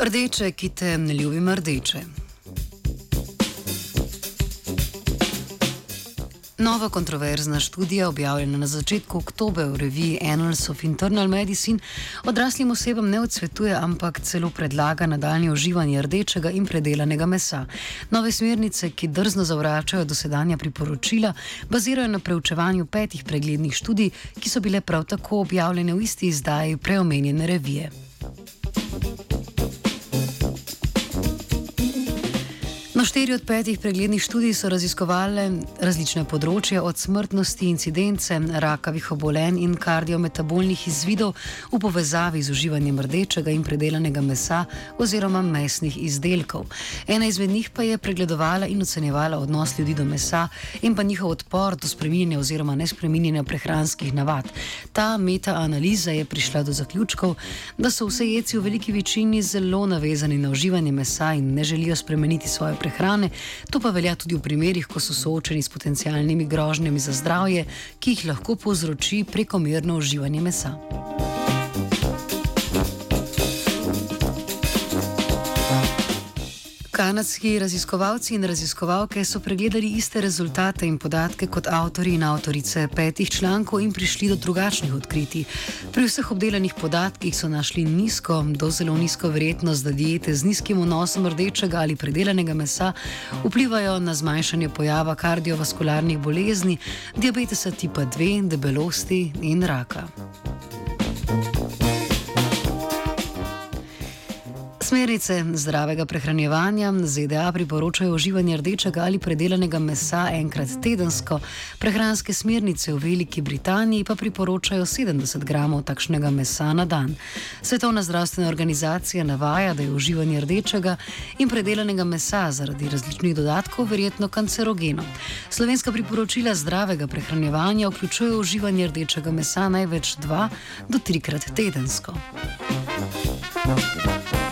Rdeče, ki te ne ljubim rdeče. Nova kontroverzna študija, objavljena na začetku oktobra v reviji Annals of Internal Medicine, odraslim osebam ne odsvetuje, ampak celo predlaga nadaljne uživanje rdečega in predelanega mesa. Nove smernice, ki drzno zavračajo dosedanja priporočila, bazirajo na preučevanju petih preglednih študij, ki so bile prav tako objavljene v isti izdaji preomenjene revije. No, štiri od petih preglednih študij so raziskovali različne področje, od smrtnosti, incidence, rakavih obolenj in kardiometabolnih izvidov v povezavi z uživanjem rdečega in predelanega mesa oziroma mesnih izdelkov. Ena izmed njih pa je pregledovala in ocenjevala odnos ljudi do mesa in pa njihov odpor do spreminjanja oziroma nespreminjanja prehranskih navad. Ta metaanaliza je prišla do zaključkov, da so vse jeci v veliki večini zelo navezani na uživanje mesa in ne želijo spremeniti svoje prehrane prehrane, to pa velja tudi v primerih, ko so soočeni s potencialnimi grožnjami za zdravje, ki jih lahko povzroči prekomerno uživanje mesa. Kanadski raziskovalci in raziskovalke so pregledali iste rezultate in podatke kot avtori in avtorice petih člankov in prišli do drugačnih odkritij. Pri vseh obdelanih podatkih so našli nizko do zelo nizko verjetnost, da diete z nizkim vnosom rdečega ali predelanega mesa vplivajo na zmanjšanje pojava kardiovaskularnih bolezni, diabetesa tipa 2, debelosti in raka. Smernice zdravega prehranjevanja ZDA priporočajo uživanje rdečega ali predelanega mesa enkrat tedensko, prehranske smernice v Veliki Britaniji pa priporočajo 70 gramov takšnega mesa na dan. Svetovna zdravstvena organizacija navaja, da je uživanje rdečega in predelanega mesa zaradi različnih dodatkov verjetno kancerogeno. Slovenska priporočila zdravega prehranjevanja vključujejo uživanje rdečega mesa največ dva do trikrat tedensko. Thank you.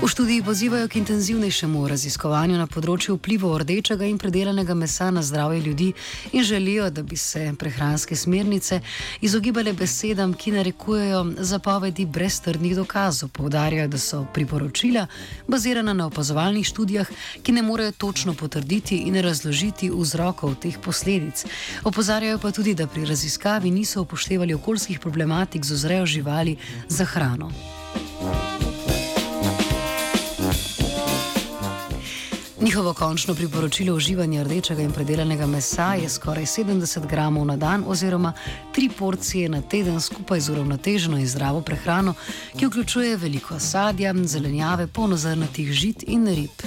V študiji pozivajo k intenzivnejšemu raziskovanju na področju vplivov rdečega in predelanega mesa na zdravje ljudi in želijo, da bi se prehranske smernice izogibale besedam, ki narekujejo zapovedi brez trdnih dokazov. Povdarjajo, da so priporočila bazirana na opazovalnih študijah, ki ne morejo točno potrditi in razložiti vzrokov teh posledic. Opozarjajo pa tudi, da pri raziskavi niso upoštevali okoljskih problematik z vzrejo živali za hrano. Njihovo končno priporočilo uživanja rdečega in predelanega mesa je skoraj 70 gramov na dan oziroma tri porcije na teden skupaj z uravnoteženo in zdravo prehrano, ki vključuje veliko sadja, zelenjave, polnozrnatih žit in rib.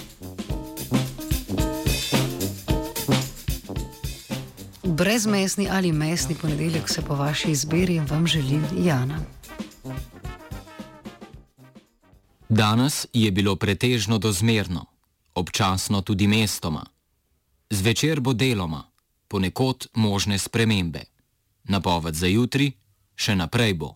Brezmesni ali mesni ponedeljek se po vaši izbiri vam želim Jana. Danes je bilo pretežno dozmerno občasno tudi mestoma. Zvečer bo deloma, ponekod možne spremembe. Napoved za jutri, še naprej bo.